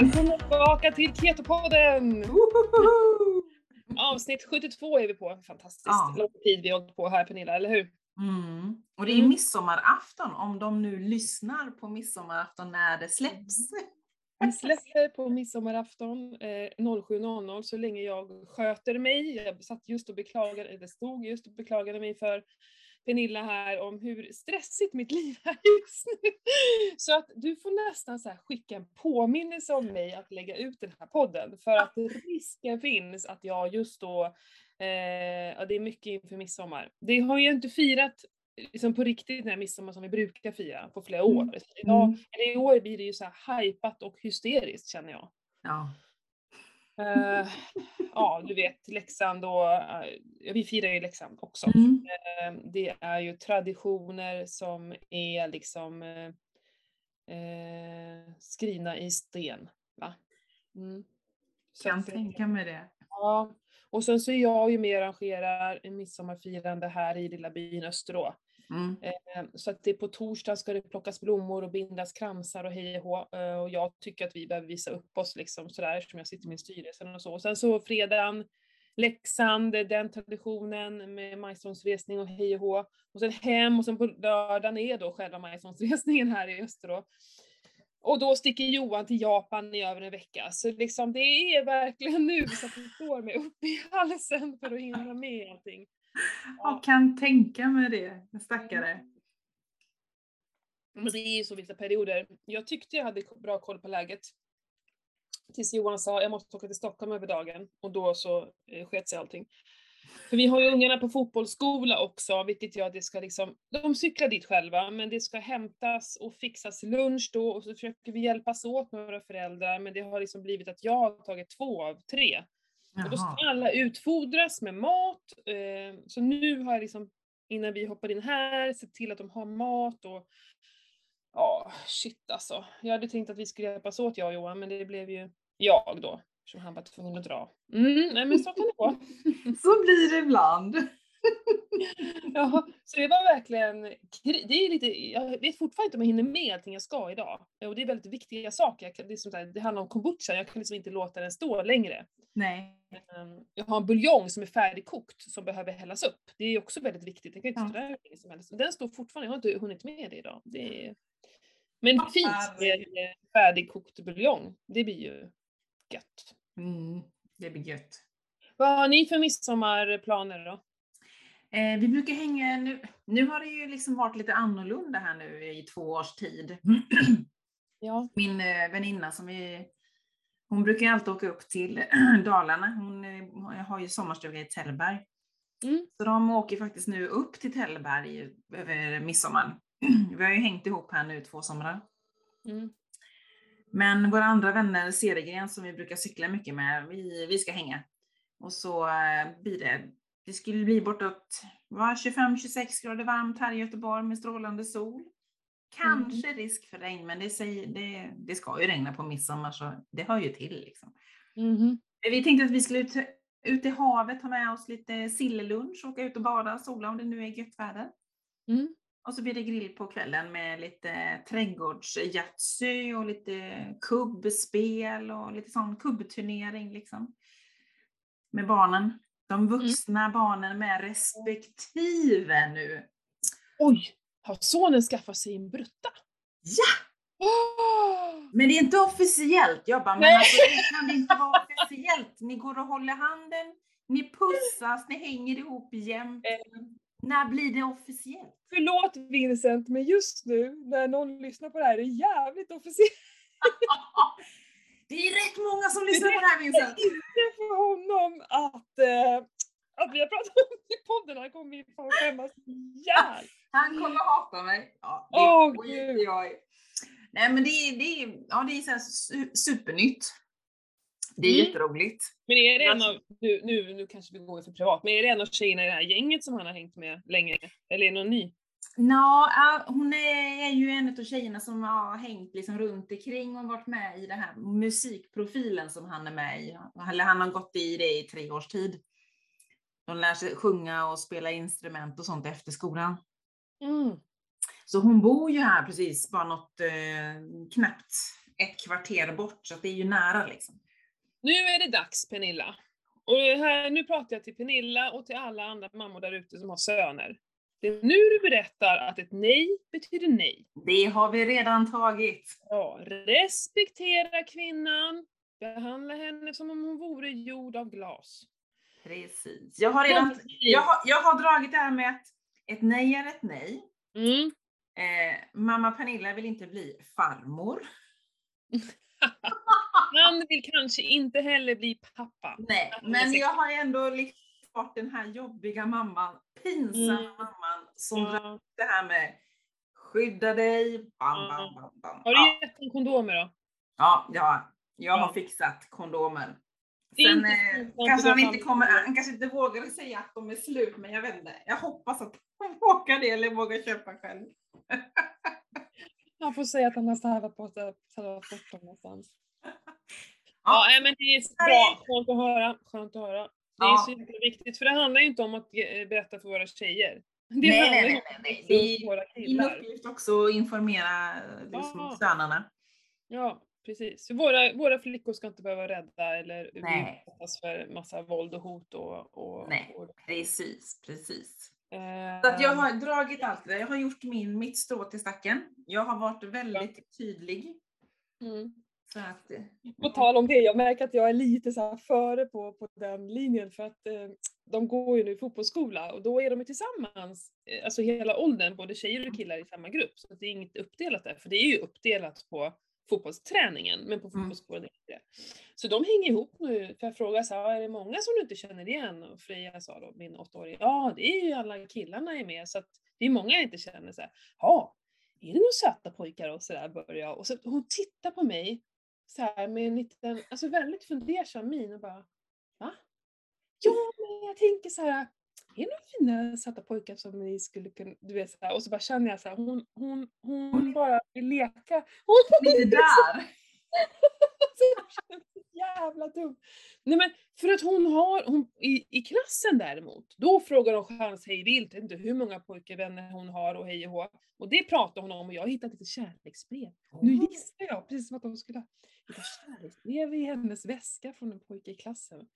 Välkomna tillbaka till Ketopodden! Avsnitt 72 är vi på. Fantastiskt Ja. lång tid vi har hållit på här Pernilla, eller hur? Mm. Och det är Mm. midsommarafton, om de nu lyssnar på midsommarafton när det släpps. Vi släpper på midsommarafton eh, 07.00 så länge jag sköter mig. Jag satt just och beklagade, eller stod just och beklagade mig för Pernilla här om hur stressigt mitt liv är just nu. Så att du får nästan så skicka en påminnelse om mig att lägga ut den här podden. För att risken finns att jag just då, eh, ja det är mycket inför midsommar. Det har jag inte firat liksom på riktigt den här midsommar som vi brukar fira på flera år. Mm. Idag, Mm. eller I år blir det ju så här hypat och hysteriskt känner jag. Ja. Eh, ja, du vet Leksand och, eh, vi firar ju Leksand också. Mm. Eh, det är ju traditioner som är liksom skrivna i sten. Va? Mm. Så Kan eh, tänka mig det. Ja, och sen så är jag ju med och arrangerar en midsommarfirande här i lilla byn Österå. Mm. Eh, så att det på torsdag ska det plockas blommor och bindas kransar och hej och hå. Eh, och jag tycker att vi behöver visa upp oss liksom sådär som jag sitter med i styrelsen och så. Och sen så fredagen, Leksand, den traditionen med majstångsresning och hej och hå. Och sen hem och sen på lördagen är då själva majstångsresningen här i Österå. Och då sticker Johan till Japan i över en vecka. Så liksom det är verkligen nu så att vi står mig upp i halsen för att hinna med allting. Jag kan tänka mig det, stackare. Men det är ju så vissa perioder. Jag tyckte jag hade bra koll på läget. Tills Johan sa jag måste åka till Stockholm över dagen och då så eh, sket sig allting. För vi har ju ungarna på fotbollsskola också, vilket gör att det ska liksom, de cyklar dit själva, men det ska hämtas och fixas lunch då och så försöker vi hjälpas åt med våra föräldrar, men det har liksom blivit att jag har tagit två av tre. Och då ska alla utfodras med mat. Eh, så nu har jag liksom, innan vi hoppar in här, sett till att de har mat och Ja, shit alltså. Jag hade tänkt att vi skulle hjälpas åt jag och Johan, men det blev ju jag då. Eftersom han var tvungen att dra. Mm, nej men så kan det gå. Så blir det ibland. Ja, så det var verkligen, det är lite, jag vet fortfarande inte om jag hinner med allting jag ska idag. Och det är väldigt viktiga saker. Det, är som så här, det handlar om kombucha, jag kan liksom inte låta den stå längre. Nej. Ehm, Jag har en buljong som är färdigkokt som behöver hällas upp. Det är också väldigt viktigt. Den kan inte Ja. stå där hur länge som helst. Den står fortfarande, jag har inte hunnit med det idag. Det är... Men fint med färdigkokt buljong. Det blir ju gött. Mm. Det blir gött. Vad har ni för midsommarplaner då? Eh, vi brukar hänga nu. Nu har det ju liksom varit lite annorlunda här nu i två års tid. Ja. Min eh, väninna som vi, hon brukar alltid åka upp till Dalarna. Hon har ju sommarstuga i Tällberg. Mm. Så de åker faktiskt nu upp till Tällberg över midsommar. Vi har ju hängt ihop här nu två somrar. Mm. Men våra andra vänner, Cedergren, som vi brukar cykla mycket med, vi, vi ska hänga. Och så eh, blir det, det skulle bli bortåt va, 25-26 grader varmt här i Göteborg med strålande sol. Kanske risk för regn, men det, säger, det, det ska ju regna på midsommar så det hör ju till. Liksom. Men Vi tänkte att vi skulle ut, ut i havet, ha med oss lite sillunch, åka ut och bada, sola om det nu är gött väder. Mm. Och så blir det grill på kvällen med lite trädgårdsjatsy och lite kubbspel och lite sån kubbturnering liksom. Med barnen. De vuxna barnen med respektive nu. Oj! Har sonen skaffat sig en brutta? Ja! Åh! Men det är inte officiellt. Jag bara, men alltså, det kan inte vara officiellt. Ni går och håller handen, ni pussas, ni hänger ihop jämt. När blir det officiellt? Förlåt Vincent, men just nu när någon lyssnar på det här är det jävligt officiellt. Det är rätt många som lyssnar på det här Vincent. inte för honom att, eh, att vi har pratat om det i podden. Han kommer ju fan skämmas ihjäl. Han kommer hata mig. Ja, det skiter Gud. jag. Nej men det är, det är, ja, det är så supernytt. Det är Mm. jätteroligt. Men är det en av, nu, nu, nu kanske vi går för privat, men är det en av tjejerna i det här gänget som han har hängt med länge? Eller är det någon ny? Ja, hon är, är ju en av tjejerna som har hängt liksom runt omkring och varit med i den här musikprofilen som han är med i. Eller han har gått i det i tre års tid. De lär sig sjunga och spela instrument och sånt efter skolan. Mm. Så hon bor ju här precis bara något eh, knappt ett kvarter bort, så att det är ju nära liksom. Nu är det dags Pernilla. Och här, nu pratar jag till Pernilla och till alla andra mammor där ute som har söner. Det är nu du berättar att ett nej betyder nej. Det har vi redan tagit. Ja, respektera kvinnan, behandla henne som om hon vore gjord av glas. Precis. Jag har redan jag har, jag har dragit det här med att ett nej är ett nej. Mm. Eh, mamma Pernilla vill inte bli farmor. Han vill kanske inte heller bli pappa. Nej, men 16. jag har ändå liksom varit den här jobbiga mamman, pinsamma Mm. mamman som Ja. det här med skydda dig, bam, bam, bam, bam. Har du gett en kondomer då? ja, ja, jag har fixat kondomer. Det är Sen inte eh, kanske han inte kommer, han kanske inte vågar säga att de är slut, men jag vet inte. Jag hoppas att han vågar det eller vågar köpa själv. Han får säga att han har slarvat bort, dem någonstans. Ja, Ja, men det är bra. Skönt att höra. Skönt att höra. Det är Ja. så jäkla viktigt, för det handlar ju inte om att eh, berätta för våra tjejer. Det Nej, handlar nej, nej, nej, våra min killar. uppgift också att informera liksom, Ja. sönerna. Ja, precis. Våra, våra flickor ska inte behöva rädda eller utsättas för massa våld och hot och... och, Nej. och Precis, precis. eh, Så att jag har dragit allt det där. Jag har gjort min, mitt strå till stacken. Jag har varit väldigt tydlig. mm. Så att, eh, På tal om det, jag märker att jag är lite så före på, på den linjen för att eh, de går ju nu i fotbollsskola och då är de ju tillsammans, eh, alltså hela åldern, både tjejer och killar i samma grupp. Så det är inget uppdelat där, för det är ju uppdelat på fotbollsträningen, men på Mm. fotbollsskolan det inte. Så de hänger ihop nu, för jag frågade så här, är det många som du inte känner igen? Och Freja sa då, min åttaåring, ja det är ju alla killarna är med, så att det är många jag inte känner så här, ja, är det några söta pojkar och sådär börjar jag. Och så hon tittar på mig så här med en liten, alltså väldigt fundersam min och bara Va? Ja, men jag tänker så här, är några fina söta pojkar som ni skulle kunna, du vet så här, och så bara känner jag så här, hon, hon, hon bara vill leka. Hon, lite där. Alltså, jag känner mig så jävla dum. Nej men för att hon har, hon, i, i klassen däremot, då frågar de chans hej vilt, inte hur många pojkvänner hon har och hej och hå. Och det pratar hon om och jag har hittat lite kärleksbrev. Nu gissar jag, precis som att de skulle ha hittat kärleksbrev i hennes väska från en pojke i klassen.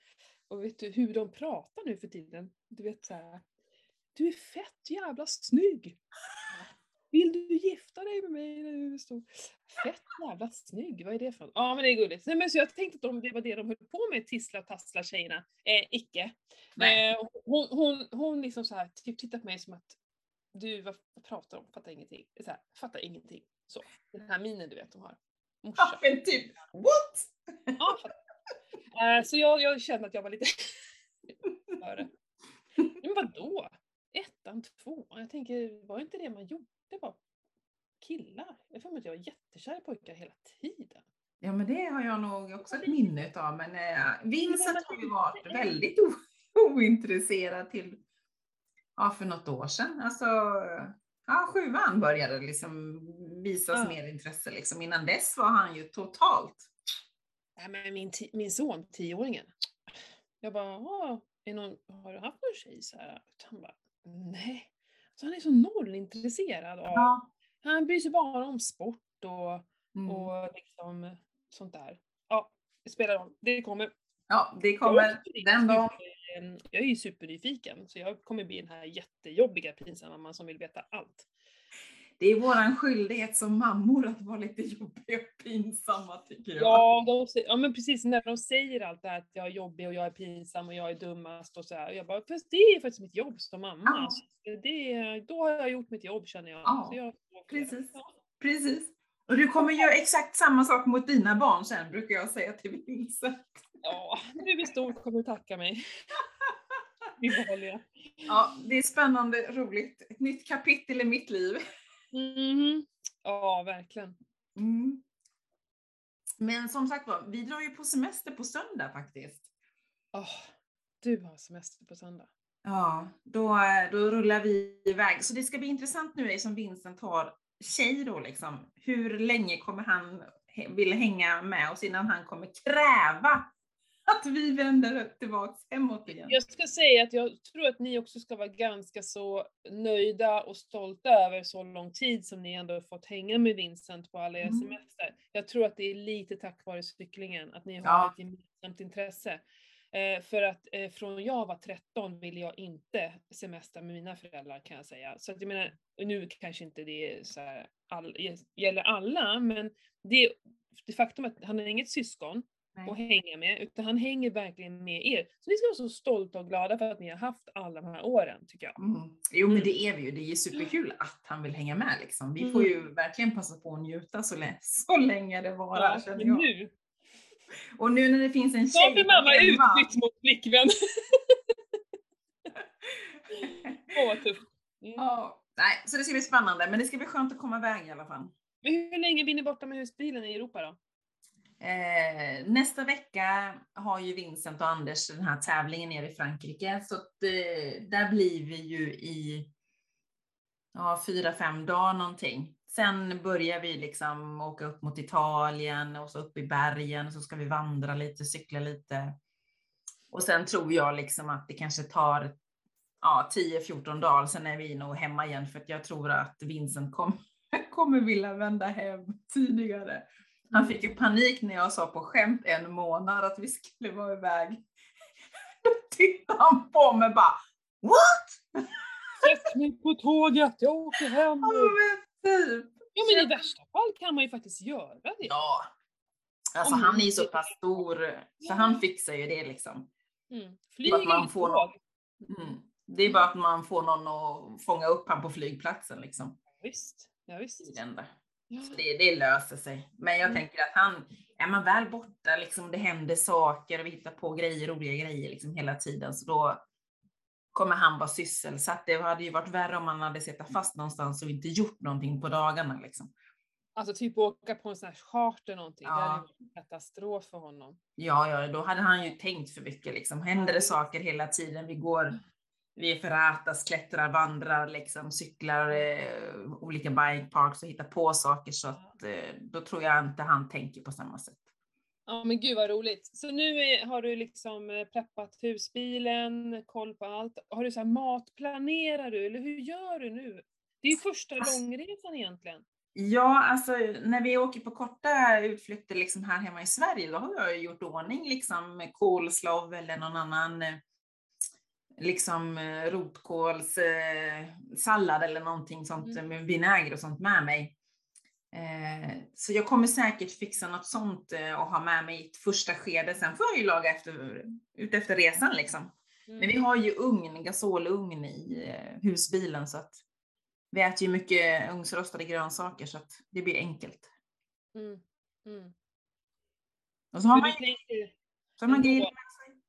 Och vet du hur de pratar nu för tiden? Du vet såhär, du är fett jävla snygg! Vill du gifta dig med mig stor? Fett jävla snygg, vad är det för något? Ja men det är gulligt. Nej, men så jag tänkte att de, det var det de höll på med, tissla och tassla tjejerna. Eh, icke. Nej. Eh, hon, hon, hon liksom så här, typ tittar på mig som att du, vad pratar om? Fattar ingenting. Så här, fattar ingenting. Så, den här minen du vet de har. Morsa. Ja, men typ, what? Ja, så jag, jag kände att jag var lite före. Men vadå? Ettan, tvåan? Jag tänker, var inte det man gjorde? Det var killar. Jag får att jag var jättekär i pojkar hela tiden. Ja, men det har jag nog också ett minne utav. Men eh, Vincent har ju varit väldigt ointresserad till, ja, för något år sedan. Alltså, ja, sjuan började liksom visas Ja. mer intresse liksom. Innan dess var han ju totalt. Men min, min son, tioåringen. Jag bara, "Ah, är någon, har du haft någon tjej så här? Han bara, nej. Så han är så nollintresserad av, Ja. han bryr sig bara om sport och, Mm. och liksom sånt där. Ja, det spelar roll. Det kommer. ja, det kommer den dagen. Jag är ju supernyfiken, så jag kommer bli den här jättejobbiga pinsamma mamman som vill veta allt. Det är våran skyldighet som mammor att vara lite jobbiga och pinsamma tycker jag. Ja, de, ja men precis när de säger allt det här att jag är jobbig och jag är pinsam och jag är dummast och så här. Jag bara, fast det är faktiskt mitt jobb som mamma. Ja. Det, då har jag gjort mitt jobb känner jag. Ja, jag precis. Ja. Precis. Och du kommer göra exakt samma sak mot dina barn sen, brukar jag säga till Vincent. ja, nu är stor kommer du tacka mig. Ja, det är spännande, roligt. Ett nytt kapitel i mitt liv. Mhm. Ja, verkligen. Mm. Men som sagt var, vi drar ju på semester på söndag faktiskt. Åh, du har semester på söndag. Ja, då, då rullar vi iväg. Så det ska bli intressant nu som Vincent har tjej då liksom. Hur länge kommer han vilja hänga med oss innan han kommer kräva att vi vänder tillbaks hemåt igen? Jag ska säga att jag tror att ni också ska vara ganska så nöjda och stolta över så lång tid som ni ändå har fått hänga med Vincent på alla era Mm. semester. jag tror att det är lite tack vare cyklingen, att ni har Ja. ett gemensamt intresse. Eh, för att eh, från jag var 13 ville jag inte semestra med mina föräldrar kan jag säga. Så att jag menar, nu kanske inte det så här, all, gäller alla, men det, det faktum att han har inget syskon Nej. att hänga med, utan han hänger verkligen med er. Så ni ska vara så stolta och glada för att ni har haft alla de här åren, tycker jag. Mm. Jo men Mm. det är vi ju, det är ju superkul att han vill hänga med liksom. Vi Mm. får ju verkligen passa på att njuta så, lä- så länge det varar Ja, känner jag. nu, Och nu när det finns en snart tjej är mamma utbytt mot flickvän. Åh vad tufft. Mm. Nej, så det ska bli spännande, men det ska bli skönt att komma iväg i alla fall. Men hur länge blir ni borta med husbilen i Europa då? Eh, nästa vecka har ju Vincent och Anders den här tävlingen nere i Frankrike, så att, eh, där blir vi ju i ja, fyra, fem dagar någonting. Sen börjar vi liksom åka upp mot Italien och så upp i bergen så ska vi vandra lite, cykla lite. Och sen tror jag liksom att det kanske tar ja, 10-14 dagar, sen är vi nog hemma igen för att jag tror att Vincent kom, kommer vilja vända hem tidigare. Han fick ju panik när jag sa på skämt en månad att vi skulle vara iväg. Då tittade han på mig bara What? Sätt mig på tåget, jag åker hem. Ja, men typ. Ja men i värsta fall kan man ju faktiskt göra det. Ja. Alltså Om han är ju så pass stor så Ja. han fixar ju det liksom. Mm. Att Flyg man eller får tåg. Mm. Det är bara att man får någon att fånga upp han på flygplatsen liksom. Visst, ja, Det visst. är det enda. Det, det löser sig. Men jag Mm. tänker att han, är man väl borta, liksom, det händer saker och vi hittar på grejer, roliga grejer liksom, hela tiden, så då kommer han vara sysselsatt. Det hade ju varit värre om man hade suttit fast någonstans och inte gjort någonting på dagarna. Liksom. Alltså typ åka på en sån här charter någonting, det Ja. hade ju varit en katastrof för honom. Ja, ja, då hade han ju tänkt för mycket. Liksom. Händer det saker hela tiden, vi går, vi förrätas, klättrar, vandrar, liksom, cyklar, eh, olika bikeparks och hittar på saker, så att, eh, då tror jag inte han tänker på samma sätt. Ja men gud vad roligt. Så nu är, har du liksom eh, preppat husbilen, koll på allt. Har du så här matplanerar du, eller hur gör du nu? Det är ju första Alltså- långresan egentligen. Ja, alltså när vi åker på korta utflykter liksom här hemma i Sverige, då har jag gjort ordning liksom med coleslaw eller någon annan eh, liksom eh, rotkåls eh, eller någonting sånt Mm. med vinäger och sånt med mig. Eh, så jag kommer säkert fixa något sånt och ha med mig i ett första skede. Sen får jag ju laga efter, ut efter resan liksom. Mm. Men vi har ju ugn, gasolugn i husbilen så att vi äter ju mycket ugnsrostade grönsaker så att det blir enkelt. Mm. Mm. Och så har man, så har man grejer med sig.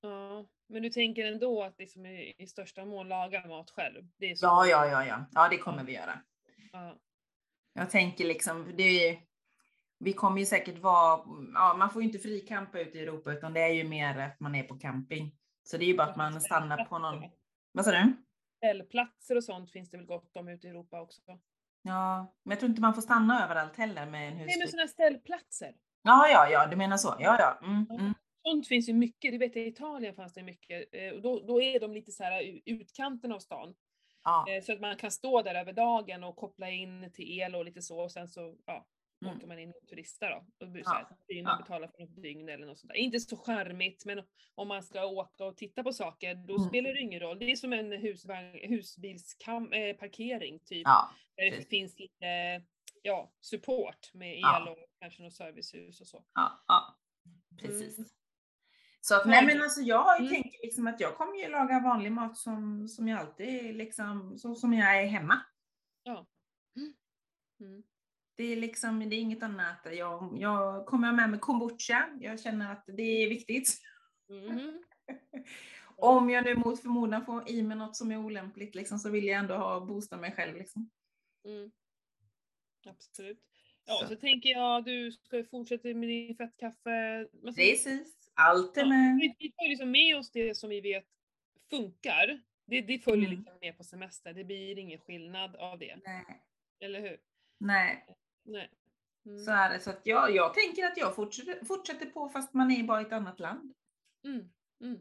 ja, men du tänker ändå att liksom i, i största mån laga mat själv? Det är så. Ja, ja, ja, ja. Ja, det kommer vi göra. Ja. Jag tänker liksom, det är, vi kommer ju säkert vara, ja, man får ju inte frikampa ute i Europa utan det är ju mer att man är på camping. Så det är ju bara att man stannar på någon, vad sa du? Ställplatser och sånt finns det väl gott om ute i Europa också? Ja, men jag tror inte man får stanna överallt heller med en Nej men husbil. sådana ställplatser. Ja, ja, ja, du menar så. Ja, ja. Mm, mm. Sånt finns ju mycket, det vet jag i Italien fanns det mycket. Eh, och Då, då är de lite så här utkanten av stan. Ja, Eh, Så att man kan stå där över dagen och koppla in till el och lite så och sen så ja, Mm. åker man in och turistar då. Och så här, Ja, betalar för något dygn eller något sånt där. Inte så charmigt men om man ska åka och titta på saker då Mm. spelar det ingen roll. Det är som en husbilsparkering typ. ja, Där det finns lite ja, support med el och kanske något servicehus och så. ja, ja. Precis. Mm. Så att, nej men alltså jag Mm. tänkt liksom att jag kommer ju laga vanlig mat som, som jag alltid liksom, så som jag är hemma. Ja. Mm. Mm. Det är liksom, det är inget annat. Jag, jag kommer med mig kombucha. Jag känner att det är viktigt. Mhm. Om jag nu mot förmodan får i mig något som är olämpligt liksom, så vill jag ändå ha boosta mig själv. Liksom. Mm. Absolut. Ja, Så. så. tänker jag du ska fortsätta med din fettkaffe. Precis, allt är Ja, vi- tar liksom med oss det som vi vet funkar. Det, det följer Mm. liksom med på semester. Det blir ingen skillnad av det. Nej, Eller hur? nej. Nej. Mm. så är det. Så att jag, jag tänker att jag fortsätter, fortsätter på fast man är bara i ett annat land. Mm. Mm.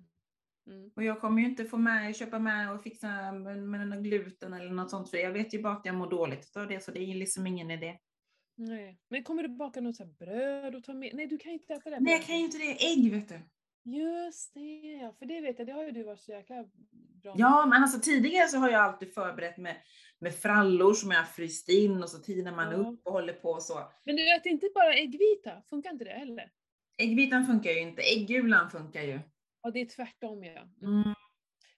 Mm. Och jag kommer ju inte få med, köpa med och fixa med, med någon gluten eller något sånt för jag vet ju bara att jag mår dåligt av det så det är liksom ingen idé. Nej. Men kommer du baka något så bröd och ta med? Nej, du kan ju inte äta det. Nej, jag kan ju inte det. Ägg vet du. Just det, ja. För det vet jag, det har ju du varit så jäkla bra med. Ja, men alltså tidigare så har jag alltid förberett med, med frallor som jag har fryst in och så tinar man Ja. upp och håller på och så. Men du äter inte bara äggvita? Funkar inte det heller? Äggvitan funkar ju inte, äggulan funkar ju. Ja, det är tvärtom ja. Mm.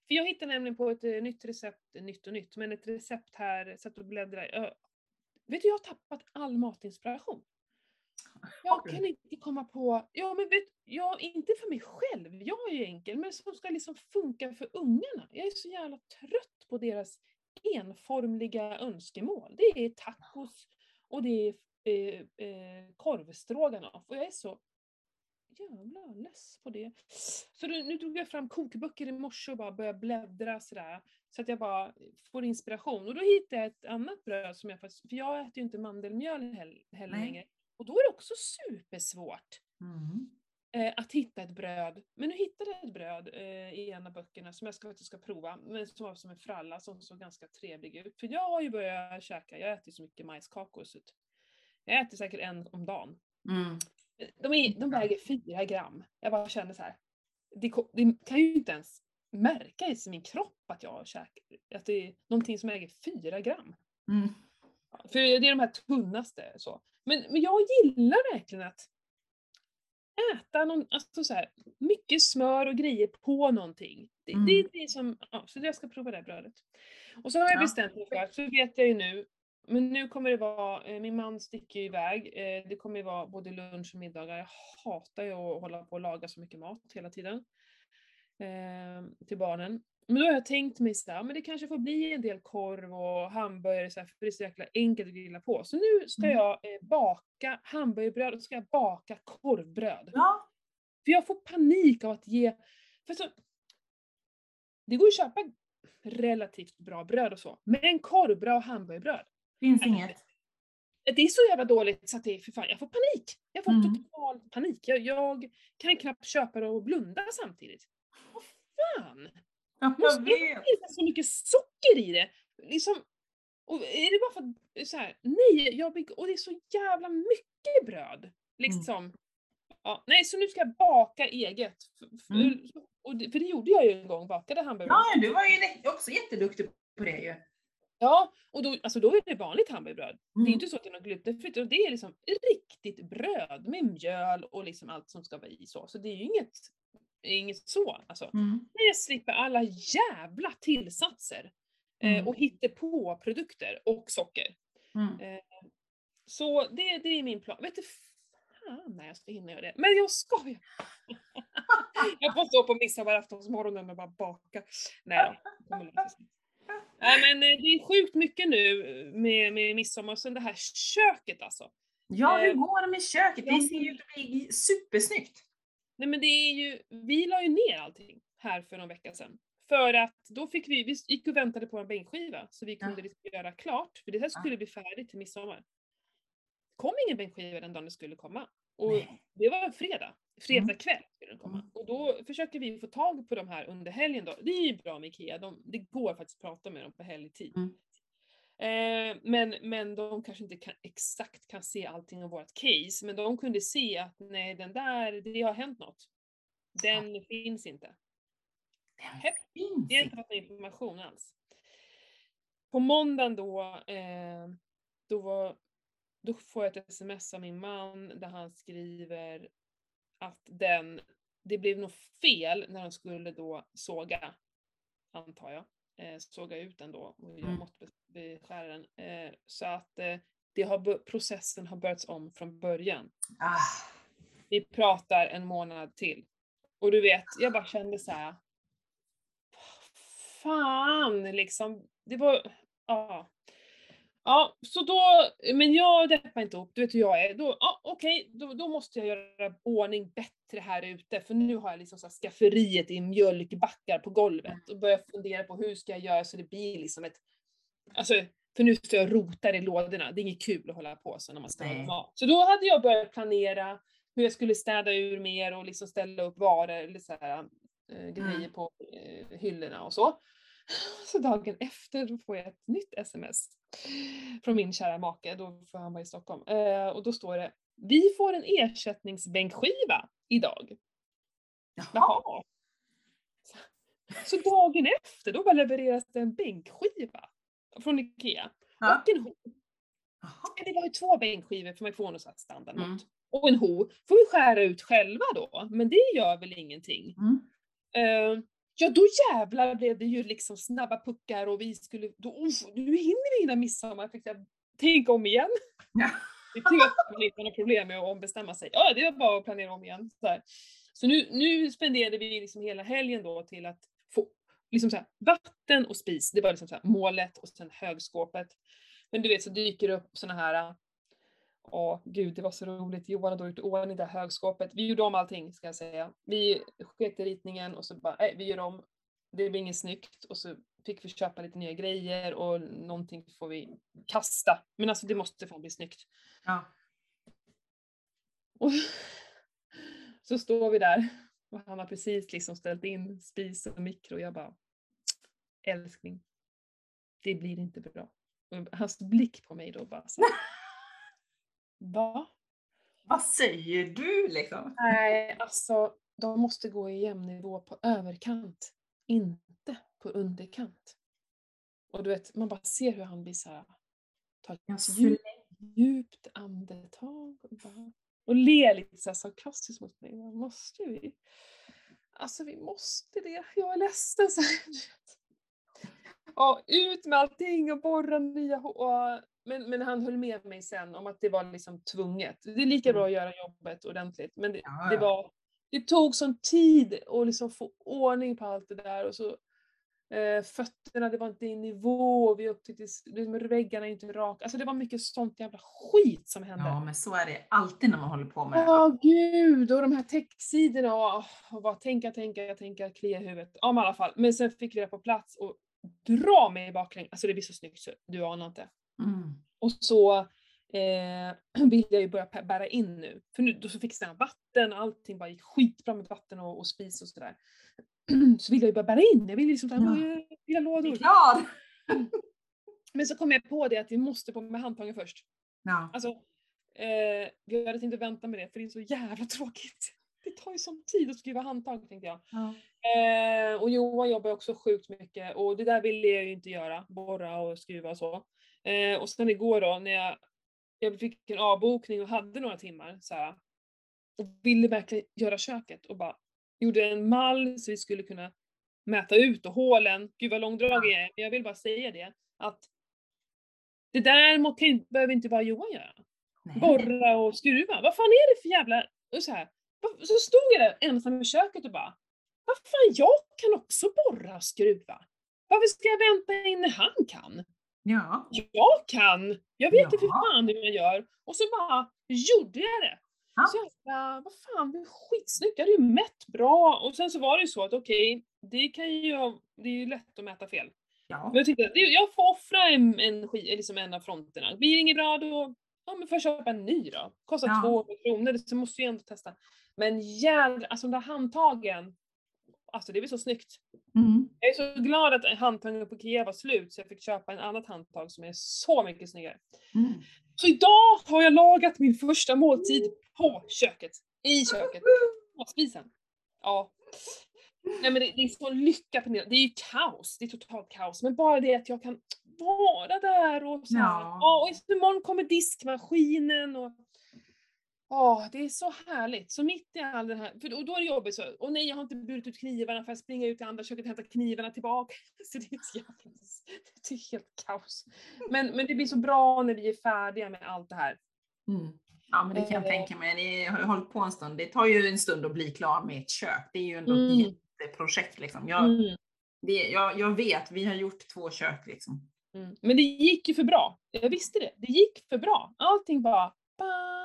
För jag hittade nämligen på ett eh, nytt recept, nytt och nytt, men ett recept här, satt och bläddrade. Jag, vet du, jag har tappat all matinspiration. Jag kan inte komma på, ja men vet, ja inte för mig själv, jag är ju enkel, men som ska liksom funka för ungarna. Jag är så jävla trött på deras enformliga önskemål. Det är tacos och det är eh, eh, korvstroganoff och jag är så jävla less på det. Så nu, nu tog jag fram kokböcker i morse och bara började bläddra sådär. Så att jag bara får inspiration. Och då hittade jag ett annat bröd som jag faktiskt, för jag äter ju inte mandelmjöl heller, längre. Och då är det också supersvårt Mm. eh, att hitta ett bröd. Men nu hittade jag ett bröd eh, i en av böckerna som jag ska, faktiskt ska prova, men som var som en fralla som såg ganska trevlig ut. För jag har ju börjat käka, jag äter ju så mycket majskakor så jag äter säkert en om dagen. Mm. De, är, de väger fyra gram. Jag bara känner så här. Det, det kan ju inte ens märka i min kropp att jag har käkat, att det är någonting som väger fyra gram. Mm. För det är de här tunnaste så. Men, men jag gillar verkligen att äta någon, alltså så här, mycket smör och grejer på någonting. Det, Mm. det är det som, ja, så jag ska prova det här brödet. Och så har jag Ja. bestämt mig för, så vet jag ju nu, men nu kommer det vara, eh, min man sticker ju iväg, eh, det kommer ju vara både lunch och middagar. Jag hatar ju att hålla på och laga så mycket mat hela tiden. Eh, till barnen. Men då har jag tänkt mig så här, men det kanske får bli en del korv och hamburgare så här, för det är så jäkla enkelt att grilla på. Så nu ska Mm. jag eh, baka hamburgerbröd och ska jag baka korvbröd. Ja. För jag får panik av att ge... För så, det går ju att köpa relativt bra bröd och så, men korvbröd och hamburgerbröd, Finns inget. det är så jävla dåligt så att det är för fan, jag får panik. Jag får Mm. total panik. Jag, jag kan knappt köpa det och blunda samtidigt. Vad fan! Ja, Måste jag det vet. finnas så mycket socker i det? Liksom, och är det bara för att, så här, nej, jag bygger, och det är så jävla mycket bröd. Liksom. Ja, nej, så nu ska jag baka eget. F- f- Mm. Och det, för det gjorde jag ju en gång, bakade hamburgare. Ja, du var ju också jätteduktig på det ju. Ja, och då, alltså då är det vanligt hamburgerbröd. Det är Mm. inte så att det är något glutenfritt, utan det är liksom riktigt bröd med mjöl och liksom allt som ska vara i så. Så det är ju inget, inget så. Alltså. Mm. Men jag slipper alla jävla tillsatser. Eh, Mm. och på produkter och socker. Mm. Så det, det är min plan. Vet du fan när jag ska hinna göra det. Men jag ska ju! jag får stå på midsommaraftonsmorgonen och bara baka. Nej då, det. Nej men eh, det är sjukt mycket nu med, med midsommar sen det här köket alltså. Ja, hur Eh, går det med köket? Det ser ju ut att bli supersnyggt. Nej men det är ju, vi la ju ner allting här för någon vecka sedan. För att då fick vi, vi gick och väntade på en bänkskiva så vi kunde Ja. liksom göra klart, för det här skulle bli färdigt till midsommar. kom ingen bänkskiva den dagen det skulle komma. Och Nej. det var en fredag. Fredag Mm. kväll skulle den komma. Mm. Och då försöker vi få tag på de här under helgen då. Det är ju bra med IKEA, de, det går faktiskt att prata med dem på helgtid. Mm. Eh, men, men de kanske inte kan, exakt kan se allting av vårt case, men de kunde se att nej, den där, det har hänt något. Den finns inte. Hepp. Finns Vi har inte någon information alls. På måndagen då, eh, då, var, då får jag ett sms av min man där han skriver att den, det blev nog fel när de skulle då såga, antar jag, eh, såga ut den då och göra Mm. måttbeskära den. Eh, så att eh, det har, processen har börjats om från början. Ah, Vi pratar en månad till. Och du vet, jag bara kände så här. Fan liksom. Det var, ja. Ja, så då, men jag deppar inte upp, du vet hur jag är. Då, ja, okej, då, då måste jag göra ordning bättre här ute, för nu har jag liksom så skafferiet i mjölkbackar på golvet och börjar fundera på hur ska jag göra så det blir liksom ett, alltså, för nu står jag och rotar i lådorna, det är inget kul att hålla på så när man ska laga mat. Så då hade jag börjat planera hur jag skulle städa ur mer och liksom ställa upp varor eller så här, eh, grejer Mm. på eh, hyllorna och så. Så dagen efter då får jag ett nytt sms från min kära make, då får han vara i Stockholm. Eh, och då står det Vi får en ersättningsbänkskiva idag. Jaha. Jaha. Så dagen efter, då bara levereras det en bänkskiva från IKEA. Ja. Och en ho. Jaha. Det var ju två bänkskivor för någon sån här standardmått. Mm. Och en ho får vi skära ut själva då, men det gör väl ingenting. Mm. Eh, ja då jävlar blev det ju liksom snabba puckar och vi skulle, då, uff, nu hinner vi innan midsommar. Fick jag tänka om igen. Ja. Det är man inte några problem med att ombestämma sig. Ja, det var bara att planera om igen. Så, här. så nu, nu spenderade vi liksom hela helgen då till att få liksom så här, vatten och spis, det var liksom så här, målet och sen högskåpet. Men du vet så dyker det upp såna här Åh gud, det var så roligt. Johan hade gjort i ordning det här högskåpet. Vi gjorde om allting ska jag säga. Vi sket i ritningen och så bara, nej, vi gör om. Det blir inget snyggt och så fick vi köpa lite nya grejer och någonting får vi kasta. Men alltså det måste fan bli snyggt. Ja. Och så står vi där och han har precis liksom ställt in spis och mikro och jag bara älskling, det blir inte bra. Och hans blick på mig då bara så Va? Vad säger du liksom? Nej, alltså de måste gå i jämn nivå på överkant, inte på underkant. Och du vet, man bara ser hur han blir så här, tar ett djupt, djupt andetag och, bara, och ler lite så sarkastiskt mot mig. Måste vi? Alltså vi måste det, jag är ledsen. Så. Ja, ut med allting och borra nya hår. Men, men han höll med mig sen om att det var liksom tvunget. Det är lika bra att göra jobbet ordentligt. Men det, Ja, det ja. var, det tog sån tid att liksom få ordning på allt det där och så eh, fötterna, det var inte i nivå, vi upptäckte liksom, väggarna inte raka. Alltså det var mycket sånt jävla skit som hände. Ja, men så är det alltid när man håller på med Åh gud, och de här textsidorna och, och bara tänka, tänka, tänka, klia i huvudet. Ja men i alla fall. Men sen fick vi det på plats och dra mig i baklänges. Alltså det blir så snyggt så du anar inte. Mm. Och så eh, vill jag ju börja bära in nu. För nu då så fixade jag vatten, allting bara gick skitbra med vatten och, och spis och sådär. Så vill jag ju börja bära in, jag vill liksom ta Ja. lådor. glad! Men så kom jag på det att vi måste på med handtagen först. Ja. Alltså, eh, vi hade inte vänta med det för det är så jävla tråkigt. Det tar ju sån tid att skriva handtag tänkte jag. Ja. Eh, och Johan jobbar också sjukt mycket och det där ville jag ju inte göra, borra och skruva och så. Eh, och sen igår då när jag, jag fick en avbokning och hade några timmar så här, och ville verkligen göra köket och bara gjorde en mall så vi skulle kunna mäta ut och hålen. Gud vad långdragen jag är, men jag vill bara säga det att det där kan, behöver inte bara Johan göra. Nej. Borra och skruva. Vad fan är det för jävla... Och så, här, så stod jag där ensam i köket och bara, vad fan jag kan också borra och skruva. Varför ska jag vänta in när han kan? Ja. Jag kan! Jag vet ju för Ja. fan hur man gör. Och så bara gjorde jag det. Ja. Så jag bara, vad fan, det är skitsnyggt. Jag hade ju mätt bra. Och sen så var det ju så att okej, det kan ju, det är ju lätt att mäta fel. Ja. Men jag det- jag får offra en, en, liksom en av fronterna. Blir det inget bra då, ja men får jag köpa en ny då. Kostar Ja. 200 kronor, så måste jag ändå testa. Men jädrar, alltså de där handtagen, alltså det blir så snyggt. Mm. Jag är så glad att handtagen på Ikea var slut så jag fick köpa en annat handtag som är så mycket snyggare. Mm. Så idag har jag lagat min första måltid på köket. I köket. På spisen. Ja. Nej men det, det är så lycka Pernilla. Det är ju kaos. Det är totalt kaos. Men bara det att jag kan vara där och så här. Ja. Ja. och imorgon kommer diskmaskinen och Ja, det är så härligt. Så mitt i all den här, för, och då är det jobbigt så, och nej jag har inte burit ut knivarna för jag springer ut i andra köket och hämtar knivarna tillbaka. Så det är jävla, det är helt kaos. Men, men det blir så bra när vi är färdiga med allt det här. Mm. Ja, men det kan jag Eh. tänka mig. Ni har hållit på en stund. Det tar ju en stund att bli klar med ett kök. Det är ju ändå Mm. ett jätteprojekt liksom. Jag, Mm. det, jag, jag vet, vi har gjort två kök liksom. Mm. Men det gick ju för bra. Jag visste det. Det gick för bra. Allting bara... Ba,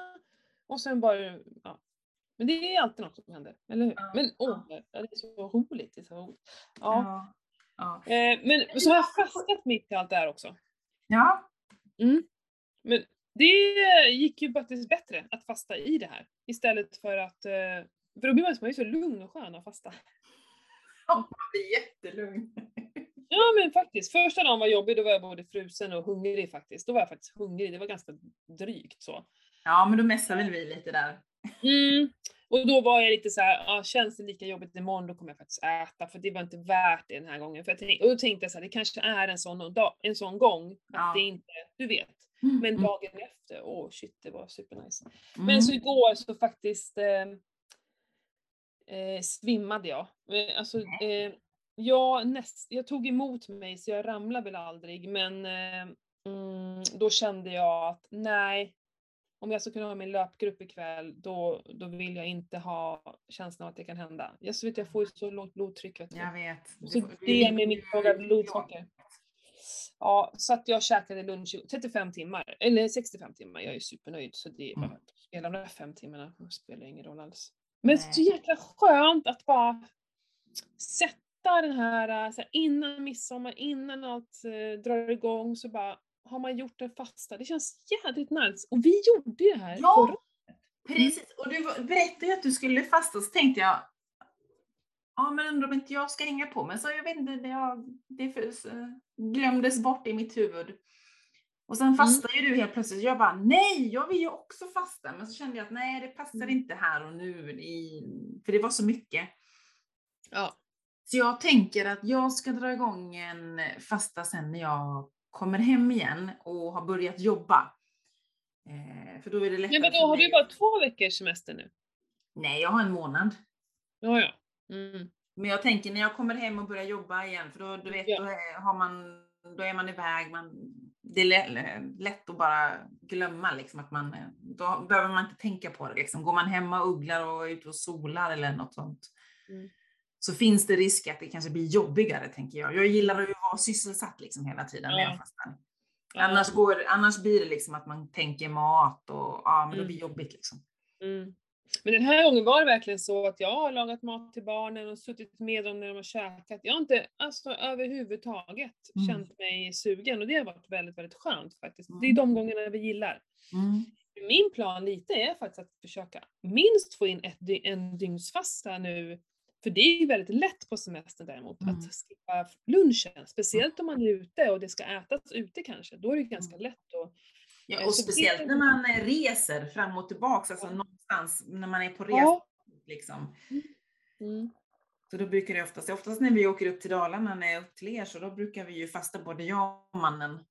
och sen bara... Ja. Men det är alltid något som händer, eller hur? Ja, Men åh, det är så roligt. Det är så roligt. Ja. Ja. Eh, men så har jag fastat mitt i allt det här också. ja. Men det gick ju faktiskt bättre att fasta i det här. Istället för att... eh, För då blir man är så lugn och skön att fasta. Ja, man blir jättelugn. Ja Ja men faktiskt, första dagen var jobbig, då var jag både frusen och hungrig faktiskt. Då var jag faktiskt hungrig, det var ganska drygt så. Ja, men då messar väl vi lite där. Mm. Och då var jag lite så här, ah, känns det lika jobbigt imorgon då kommer jag faktiskt äta för det var inte värt det den här gången. För jag tänkte, och då tänkte jag så här, det kanske är en sån, dag, en sån gång att Ja. det inte, du vet. Mm, Men mm, dagen efter, åh oh shit det var supernice. mm. Men så igår så faktiskt eh, eh, svimmade jag. Eh, Alltså, eh, jag, näst, jag tog emot mig så jag ramlade väl aldrig men eh, mm, då kände jag att nej, om jag ska kunna ha min löpgrupp ikväll då, då vill jag inte ha känslan av att det kan hända. Jag, så vet, jag får ju så lågt blodtryck. Vet du. Jag vet. Du Så det är med mitt låga blodsocker. Ja, så att jag käkade lunch i 35 timmar, eller 65 timmar. Jag är supernöjd så det är bara Mm. spelar de där fem timmarna det spelar ingen roll alls. Men Nej. så jäkla skönt att bara sätta den här, så här innan midsommar, innan allt eh, drar igång så bara har man gjort en fasta. Det känns jävligt nice. Och vi gjorde det här Ja. förra Precis, och du berättade ju att du skulle fasta så tänkte jag Ja men undrar om inte jag ska hänga på men så jag vet inte, det, jag, det glömdes bort i mitt huvud. Och sen fastade ju du helt plötsligt. Jag bara nej, jag vill ju också fasta. Men så kände jag att nej, det passar Mm. inte här och nu. I, för det var så mycket. Ja. Så jag tänker att jag ska dra igång en fasta sen när jag kommer hem igen och har börjat jobba. Eh, för då är det lättare Men för har du bara två veckors semester nu? Nej, jag har en månad. Ja, ja. Mm. Men jag tänker när jag kommer hem och börjar jobba igen, för då, du vet, Ja. då, har man, då är man iväg, man, det är lä- lätt att bara glömma liksom att man, då behöver man inte tänka på det liksom. Går man hemma och ugglar och är ute och solar eller något sånt, Mm. Så finns det risk att det kanske blir jobbigare tänker jag. Jag gillar att vara sysselsatt liksom hela tiden jag fastar. Ja. Annars, går, annars blir det liksom att man tänker mat och ja, men det Mm. blir jobbigt liksom. Mm. Men den här gången var det verkligen så att jag har lagat mat till barnen och suttit med dem när de har käkat. Jag har inte alltså, överhuvudtaget Mm. känt mig sugen och det har varit väldigt, väldigt skönt faktiskt. Det är Mm. de gångerna vi gillar. Mm. Min plan lite är faktiskt att försöka minst få in ett, en dygnsfasta nu. För det är ju väldigt lätt på semestern däremot Mm. att skippa lunchen. Speciellt om man är ute och det ska ätas ute kanske. Då är det ganska Mm. lätt att Ja, Eh, och speciellt när man eh, reser fram och tillbaka, alltså någonstans när man är på resa. Ja. Liksom. mm. Så då brukar det oftast, oftast när vi åker upp till Dalarna, när jag är upp till er, så då brukar vi ju fasta både jag och mannen.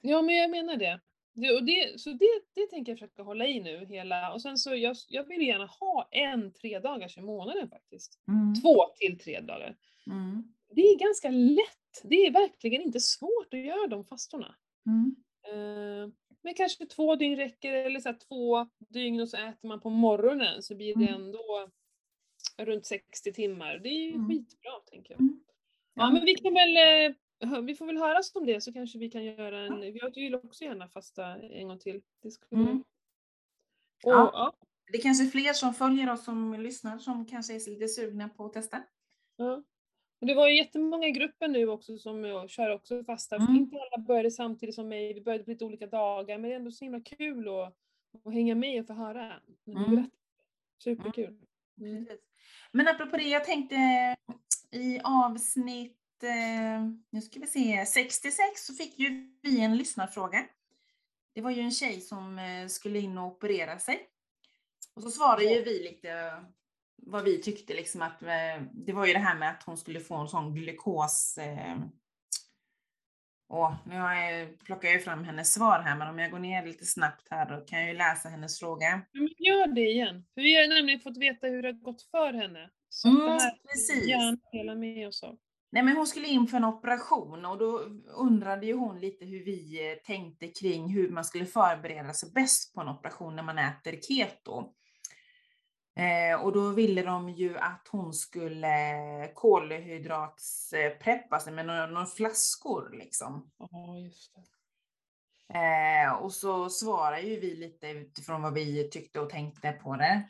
Ja, men jag menar det. Det, och det så det, det tänker jag försöka hålla i nu hela, och sen så jag, jag vill gärna ha en tre dagars i månaden faktiskt. Mm. Två till tre dagar. Mm. Det är ganska lätt. Det är verkligen inte svårt att göra de fastorna. Mm. Eh, men kanske två dygn räcker, eller så två dygn och så äter man på morgonen så blir det Mm. ändå runt 60 timmar. Det är ju Mm. skitbra tänker jag. Mm. Ja men vi kan väl, eh, vi får väl höras om det så kanske vi kan göra en, jag vill också gärna fasta en gång till. Det skulle... Mm. Och, Ja. ja. Det är kanske är fler som följer oss som lyssnar som kanske är lite sugna på att testa. Ja. Och det var ju jättemånga i gruppen nu också som kör också fasta. Mm. Inte alla började samtidigt som mig, vi började på lite olika dagar, men det är ändå så himla kul att, att hänga med och få höra Mm. Superkul. Mm. Men apropå det, jag tänkte i avsnitt, nu ska vi se, 66 så fick ju vi en lyssnarfråga. Det var ju en tjej som eh, skulle in och operera sig. Och så svarade ju vi lite vad vi tyckte, liksom att eh, det var ju det här med att hon skulle få en sån glukos. Eh, och nu har jag, plockar jag fram hennes svar här, men om jag går ner lite snabbt här då kan jag ju läsa hennes fråga. Ja, men gör det igen. För vi har nämligen fått veta hur det har gått för henne. Så Mm, det här precis. gärna dela med oss av. Nej, men hon skulle in för en operation och då undrade ju hon lite hur vi eh, tänkte kring hur man skulle förbereda sig bäst på en operation när man äter keto. Eh, och då ville de ju att hon skulle kolhydratspreppa sig med några, några flaskor liksom. Ja, just det. Eh, och så svarar ju vi lite utifrån vad vi tyckte och tänkte på det.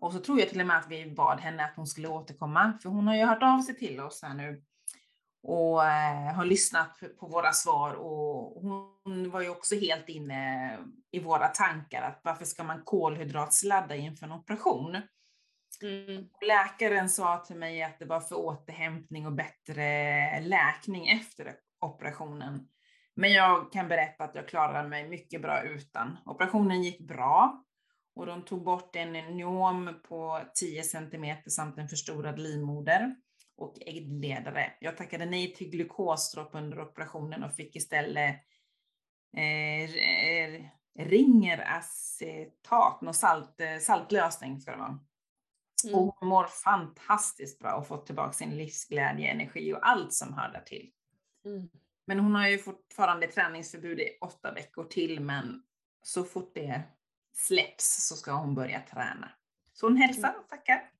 Och så tror jag till och med att vi bad henne att hon skulle återkomma, för hon har ju hört av sig till oss här nu och eh, har lyssnat på våra svar och hon var ju också helt inne i våra tankar att varför ska man kolhydratsladda inför en operation? Mm. Läkaren sa till mig att det var för återhämtning och bättre läkning efter operationen. Men jag kan berätta att jag klarade mig mycket bra utan. Operationen gick bra och de tog bort en nyom på 10 cm samt en förstorad livmoder och äggledare. Jag tackade nej till glukosdropp under operationen och fick istället eh, ringeracetat, någon salt, eh, saltlösning ska det vara. Mm. Och hon mår fantastiskt bra och fått tillbaka sin livsglädje, energi och allt som hör där till. Mm. Men hon har ju fortfarande träningsförbud i åtta veckor till, men så fort det släpps så ska hon börja träna. Så hon hälsar och tackar.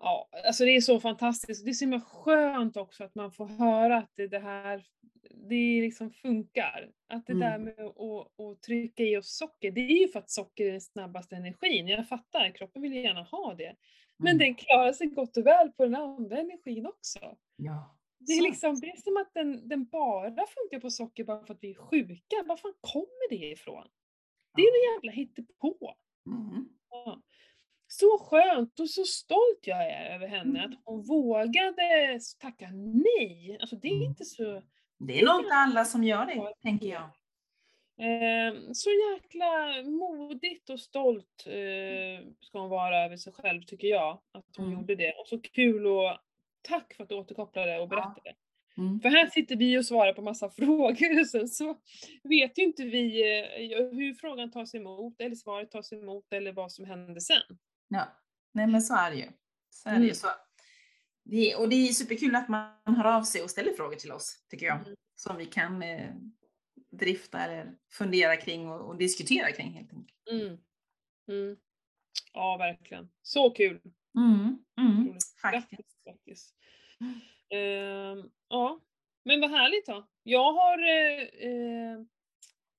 Ja, alltså det är så fantastiskt. Det är så himla skönt också att man får höra att det, det här det liksom funkar. Att det mm. där med att, att trycka i oss socker, det är ju för att socker är den snabbaste energin. Jag fattar, kroppen vill ju gärna ha det. Men mm. den klarar sig gott och väl på den andra energin också. Ja. Det är, liksom, det är som att den, den bara funkar på socker bara för att vi är sjuka. Var fan kommer det ifrån? Det är en jävla hittepå. Mm. Ja. Så skönt och så stolt jag är över henne, att hon vågade tacka nej. Alltså det är inte så... Det är nog inte alla som gör det, tänker jag. Eh, så jäkla modigt och stolt eh, ska hon vara över sig själv, tycker jag, att hon mm. gjorde det. Och så kul och tack för att du återkopplade och berättade. Ja. Mm. För här sitter vi och svarar på massa frågor och sen så vet ju inte vi eh, hur frågan tas emot eller svaret tas emot eller vad som händer sen. Ja, nej men så är det ju. Så är det ju. Mm. Så. Det, och det är superkul att man hör av sig och ställer frågor till oss, tycker jag. Mm. Som vi kan eh, drifta eller fundera kring och, och diskutera kring helt enkelt. Mm. Mm. Ja, verkligen. Så kul! Mm. Mm. Faktiskt. faktiskt. Uh, ja, men vad härligt då. Jag har uh, uh,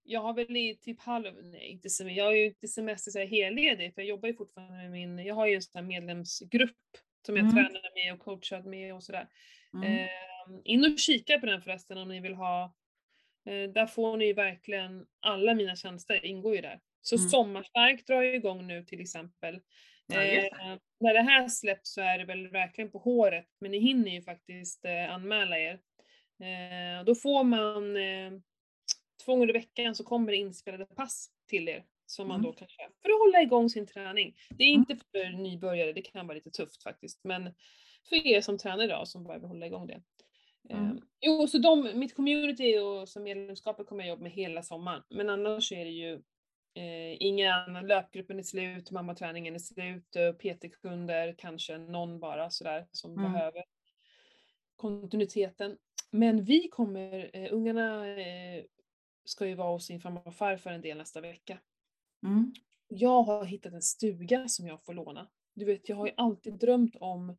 jag har väl i typ halv, nej inte semester, jag har ju inte semester så här helledig för jag jobbar ju fortfarande med min, jag har ju en sån här medlemsgrupp som jag mm. tränar med och coachar med och sådär. Mm. Eh, in och kika på den förresten om ni vill ha, eh, där får ni verkligen, alla mina tjänster ingår ju där. Så mm. Sommarstark drar ju igång nu till exempel. Ja, eh, när det här släpps så är det väl verkligen på håret, men ni hinner ju faktiskt eh, anmäla er. Eh, då får man eh, två gånger i veckan så kommer det inspelade pass till er som man mm. då kan köra för att hålla igång sin träning. Det är mm. inte för nybörjare, det kan vara lite tufft faktiskt, men för er som tränar idag som vill hålla igång det. Mm. Um, jo, så de, mitt community och som medlemskapet kommer jag jobba med hela sommaren, men annars är det ju eh, ingen annan, löpgruppen är slut, mammaträningen är slut, PT-kunder, kanske någon bara sådär som mm. behöver kontinuiteten. Men vi kommer, eh, ungarna eh, ska ju vara hos sin farmor och farfar en del nästa vecka. Mm. Jag har hittat en stuga som jag får låna. Du vet, jag har ju alltid drömt om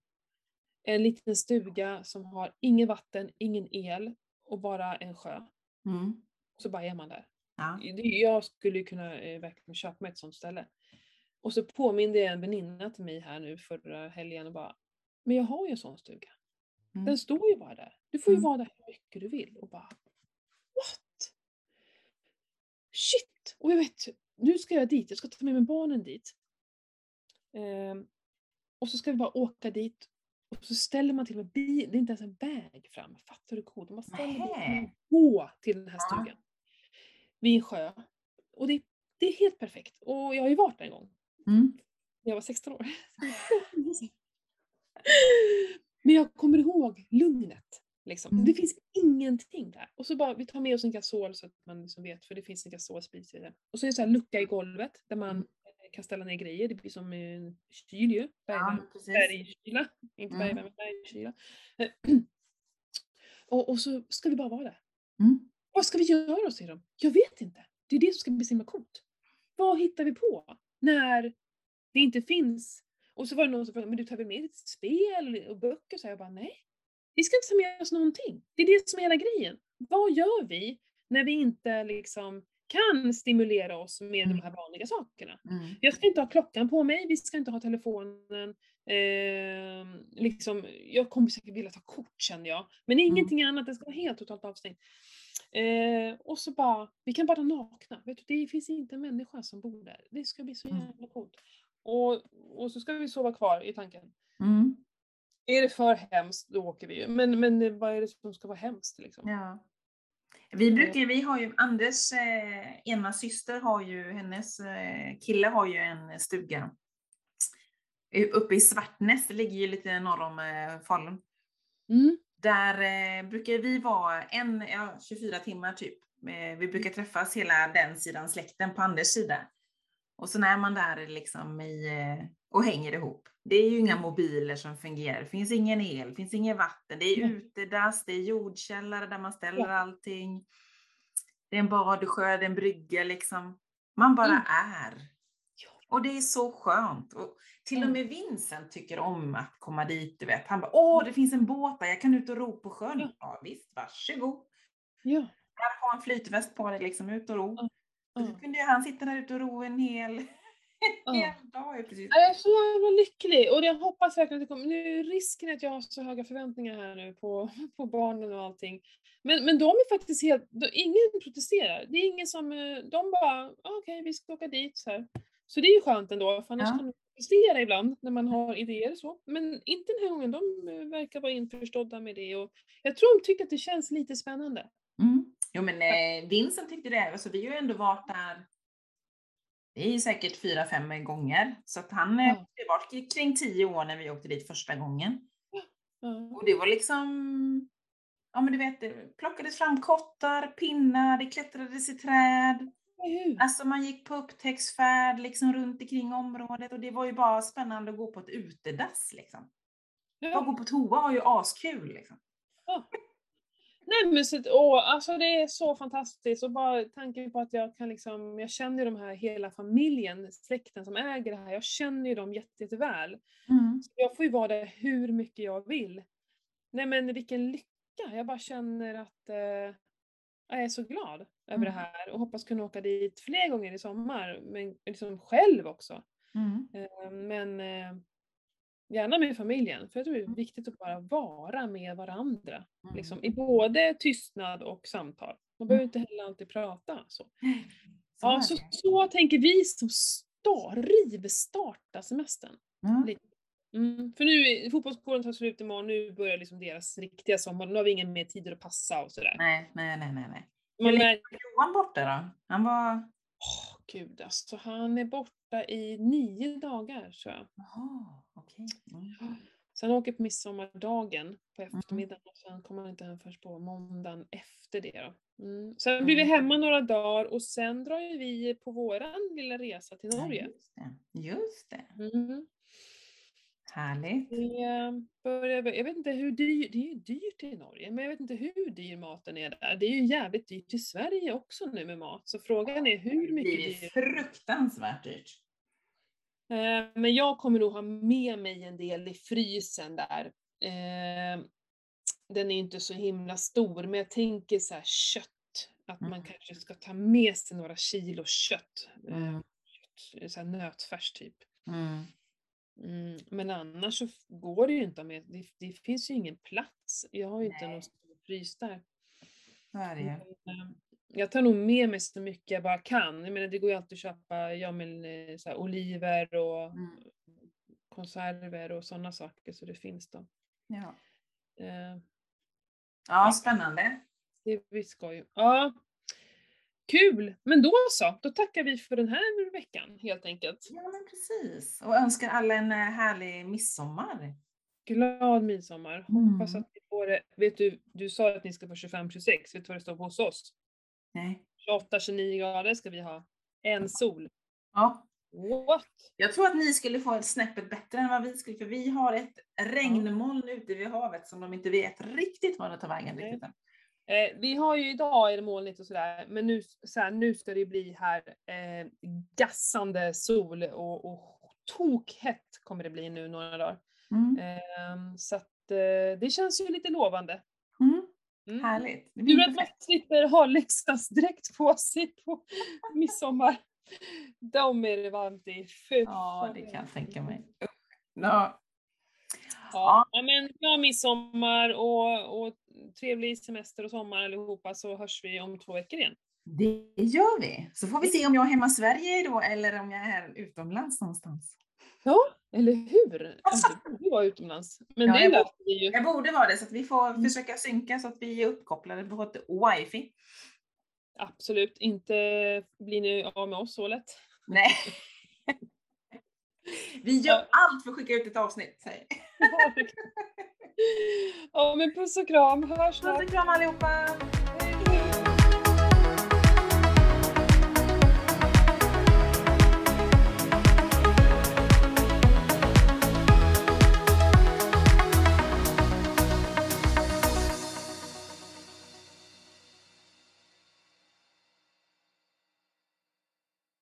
en liten stuga som har ingen vatten, ingen el och bara en sjö. Mm. Så bara är man där. Ja. Jag skulle ju kunna eh, verkligen köpa mig ett sånt ställe. Och så påminde en väninna till mig här nu förra helgen och bara, men jag har ju en sån stuga. Mm. Den står ju bara där. Du får ju mm. vara där hur mycket du vill. Och bara? Shit! Och jag vet, nu ska jag dit, jag ska ta med mig barnen dit. Um, och så ska vi bara åka dit och så ställer man till med bil, det är inte ens en väg fram, fattar du coolt? Man ställer bilen gå till den här stugan. Ja. Vid en sjö. Och det, det är helt perfekt. Och jag har ju varit där en gång. Mm. Jag var 16 år. Men jag kommer ihåg lugnet. Liksom. Mm. Det finns ingenting där. Och så bara, vi tar med oss en gasol så att man liksom vet, för det finns en gasolsprit i det. Och så är det så här lucka i golvet där man mm. kan ställa ner grejer. Det blir som en kyl ju. Bergkyla. Inte mm. bergvärme, bergkyla. och, och så ska vi bara vara där. Mm. Vad ska vi göra, säger de. Jag vet inte. Det är det som ska bli så himla coolt. Vad hittar vi på när det inte finns och så var det någon som frågade, men du tar väl med ditt spel och böcker? Så jag bara, nej. Vi ska inte ta med oss någonting. Det är det som är hela grejen. Vad gör vi när vi inte liksom kan stimulera oss med mm. de här vanliga sakerna? Mm. Jag ska inte ha klockan på mig, vi ska inte ha telefonen. Eh, liksom, jag kommer säkert vilja ta kort känner jag. Men mm. ingenting annat, det ska vara helt totalt avstängt. Eh, och så bara, vi kan bara nakna. Vet du, det finns inte en människa som bor där. Det ska bli så mm. jävla coolt. Och, och så ska vi sova kvar i tanken. Mm. Är det för hemskt, då åker vi ju. Men, men vad är det som ska vara hemskt liksom? Ja. Vi brukar, vi har ju, Anders eh, ena syster har ju, hennes eh, kille har ju en stuga uppe i Svartnäs, det ligger ju lite norr om eh, Falun. Mm. Där eh, brukar vi vara en, ja, 24 timmar typ. Eh, vi brukar träffas hela den sidan släkten på Anders sida. Och så är man där liksom i, eh, och hänger ihop. Det är ju inga mobiler som fungerar, det finns ingen el, det finns inget vatten, det är Mm. utedass, det är jordkällare där man ställer Ja. allting. Det är en badsjö, det är en brygga liksom. Man bara Mm. är. Och det är så skönt. Och till och Mm. med Vincent tycker om att komma dit, du vet. Han bara, åh, det finns en båt där, jag kan ut och ro på sjön. Ja. Ja, visst, varsågod. Ja. Här, ha en flytväst på dig, liksom, ut och ro. Och så kunde ju han sitta där ute och ro en hel, en Ja. hel dag. ja, Precis. Jag är så jävla lycklig och jag hoppas verkligen att det kommer. Nu är risken att jag har så höga förväntningar här nu på, på barnen och allting. Men, men de är faktiskt helt, ingen protesterar. Det är ingen som, eh, de bara, "Ah, okej vi ska åka dit så här. Så det är ju skönt ändå, för annars Ja. kan de protestera ibland när man har idéer och så. Men inte den här gången, de eh, verkar vara införstådda med det och jag tror de tycker att det känns lite spännande. Mm. Jo men eh, Vincent tyckte det, alltså, vi har ju ändå varit där det är säkert fyra, fem gånger. Så att han Ja. det var kring tio år när vi åkte dit första gången. Ja. Och det var liksom, ja men du vet, det plockades fram kottar, pinnar, det klättrades i träd. Hur? Alltså man gick på upptäcktsfärd liksom runt omkring området och det var ju bara spännande att gå på ett utedass liksom. Bara gå på toa var ju askul liksom. Nej men så, åh, alltså det är så fantastiskt och bara tanken på att jag kan liksom, jag känner ju de här hela familjen, släkten som äger det här, jag känner ju dem jätte, jätteväl. Så jag får ju vara där hur mycket jag vill. Nej men vilken lycka, jag bara känner att eh, jag är så glad över det Mm. här och hoppas kunna åka dit fler gånger i sommar, men liksom själv också. Mm. Eh, Men eh, gärna med familjen, för jag tror det är viktigt att bara vara med varandra. Mm. Liksom, I både tystnad och samtal. Man behöver inte heller alltid prata. Så, Så ja, så, så tänker vi som star, rivstarta semestern. Lite. Mm, för nu, fotbollsskolan tar slut imorgon, nu börjar liksom deras riktiga sommar. Nu har vi ingen mer tid att passa och sådär. Nej, nej, nej, nej. Hur länge var Johan borta då? Han var... åh gud alltså, han är borta i nio dagar tror jag. Jaha, okej. Mm. Så han åker på midsommardagen på Mm. eftermiddagen och sen kommer han inte hem först på måndagen efter det då. Mm. Sen blir vi Mm. hemma några dagar och sen drar vi på våran lilla resa till Ja, Norge. Just det. Just det. Mm. Härligt. Det eh, börjar, jag vet inte hur dyrt, det är ju dyrt i Norge, men jag vet inte hur dyr maten är där. Det är ju jävligt dyrt i Sverige också nu med mat, så frågan är hur Det mycket dyrt. fruktansvärt dyrt. Eh, Men jag kommer nog ha med mig en del i frysen där. Eh, Den är inte så himla stor, men jag tänker så här kött. Att man Mm. kanske ska ta med sig några kilo kött. Mm. kött så här nötfärs typ. Mm. Mm, men annars så går det ju inte med, det, det finns ju ingen plats. Jag har ju inte Nej. någon stor frys där. Men, eh, Jag tar nog med mig så mycket jag bara kan. Jag menar det går ju alltid att köpa ja, men, eh, så här, oliver och Mm. konserver och sådana saker så det finns då. Ja. Eh, ja, spännande. Det ska ju. Ja. Kul! Men då så, då tackar vi för den här veckan helt enkelt. Ja, men precis. Och önskar alla en eh, härlig midsommar. Glad midsommar. Hoppas Mm. att ni får det. Vet du, du sa att ni ska få 25-26, vet du vad det står hos oss? Nej. 28-29 grader ska vi ha. En sol. Ja, What? jag tror att ni skulle få ett snäppet bättre än vad vi skulle, för vi har ett regnmoln ute vid havet som de inte vet riktigt var det tar vägen. Riktigt. Eh, vi har ju idag är det molnigt och sådär, men nu, så här, nu ska det bli här eh, gassande sol och, och tokhett kommer det bli nu några dagar. Mm. Ehm, så att eh, det känns ju lite lovande. Mm. Mm. Härligt. Det Tur att man slipper ha Leksandsdräkt på sig på midsommar. De är det varmt i. Ja, det kan jag tänka mig. Ja. Ja, ja, men glad midsommar och, och trevlig semester och sommar allihopa så hörs vi om två veckor igen. Det gör vi. Så får vi se om jag är hemma i Sverige då eller om jag är utomlands någonstans. Ja, eller hur? Alltså, det borde vara utomlands. Men Ja, det jag vi ju. Jag borde vara det, så att vi får Mm. försöka synka så att vi är uppkopplade på ett wifi. Absolut, inte blir ni av med oss så lätt. Nej. Vi gör allt för att skicka ut ett avsnitt. jag. Ja, men puss och kram, hörs Puss snart. och kram allihopa! Hej.